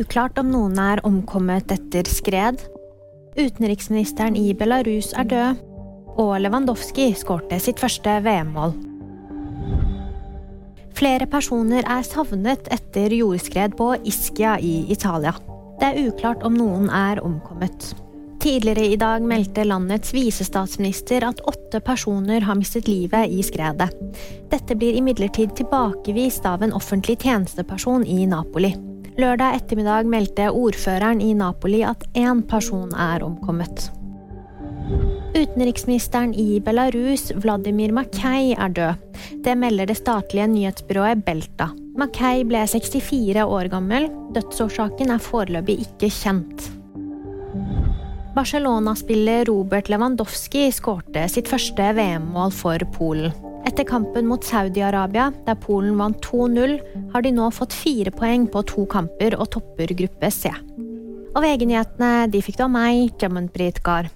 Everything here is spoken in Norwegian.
Uklart om noen er omkommet etter skred. Utenriksministeren i Belarus er død. Og Lewandowski skårte sitt første VM-mål. Flere personer er savnet etter jordskred på Ischia i Italia. Det er uklart om noen er omkommet. Tidligere i dag meldte landets visestatsminister at åtte personer har mistet livet i skredet. Dette blir imidlertid tilbakevist av en offentlig tjenesteperson i Napoli. Lørdag ettermiddag meldte ordføreren i Napoli at én person er omkommet. Utenriksministeren i Belarus, Vladimir Mackay, er død. Det melder det statlige nyhetsbyrået Belta. Mackay ble 64 år gammel. Dødsårsaken er foreløpig ikke kjent. Barcelona-spiller Robert Lewandowski skårte sitt første VM-mål for Polen. Etter kampen mot Saudi-Arabia, der Polen vant 2-0, har de nå fått fire poeng på to kamper og topper gruppe C. Og VG-nyhetene de fikk du av meg, Clement Britgard.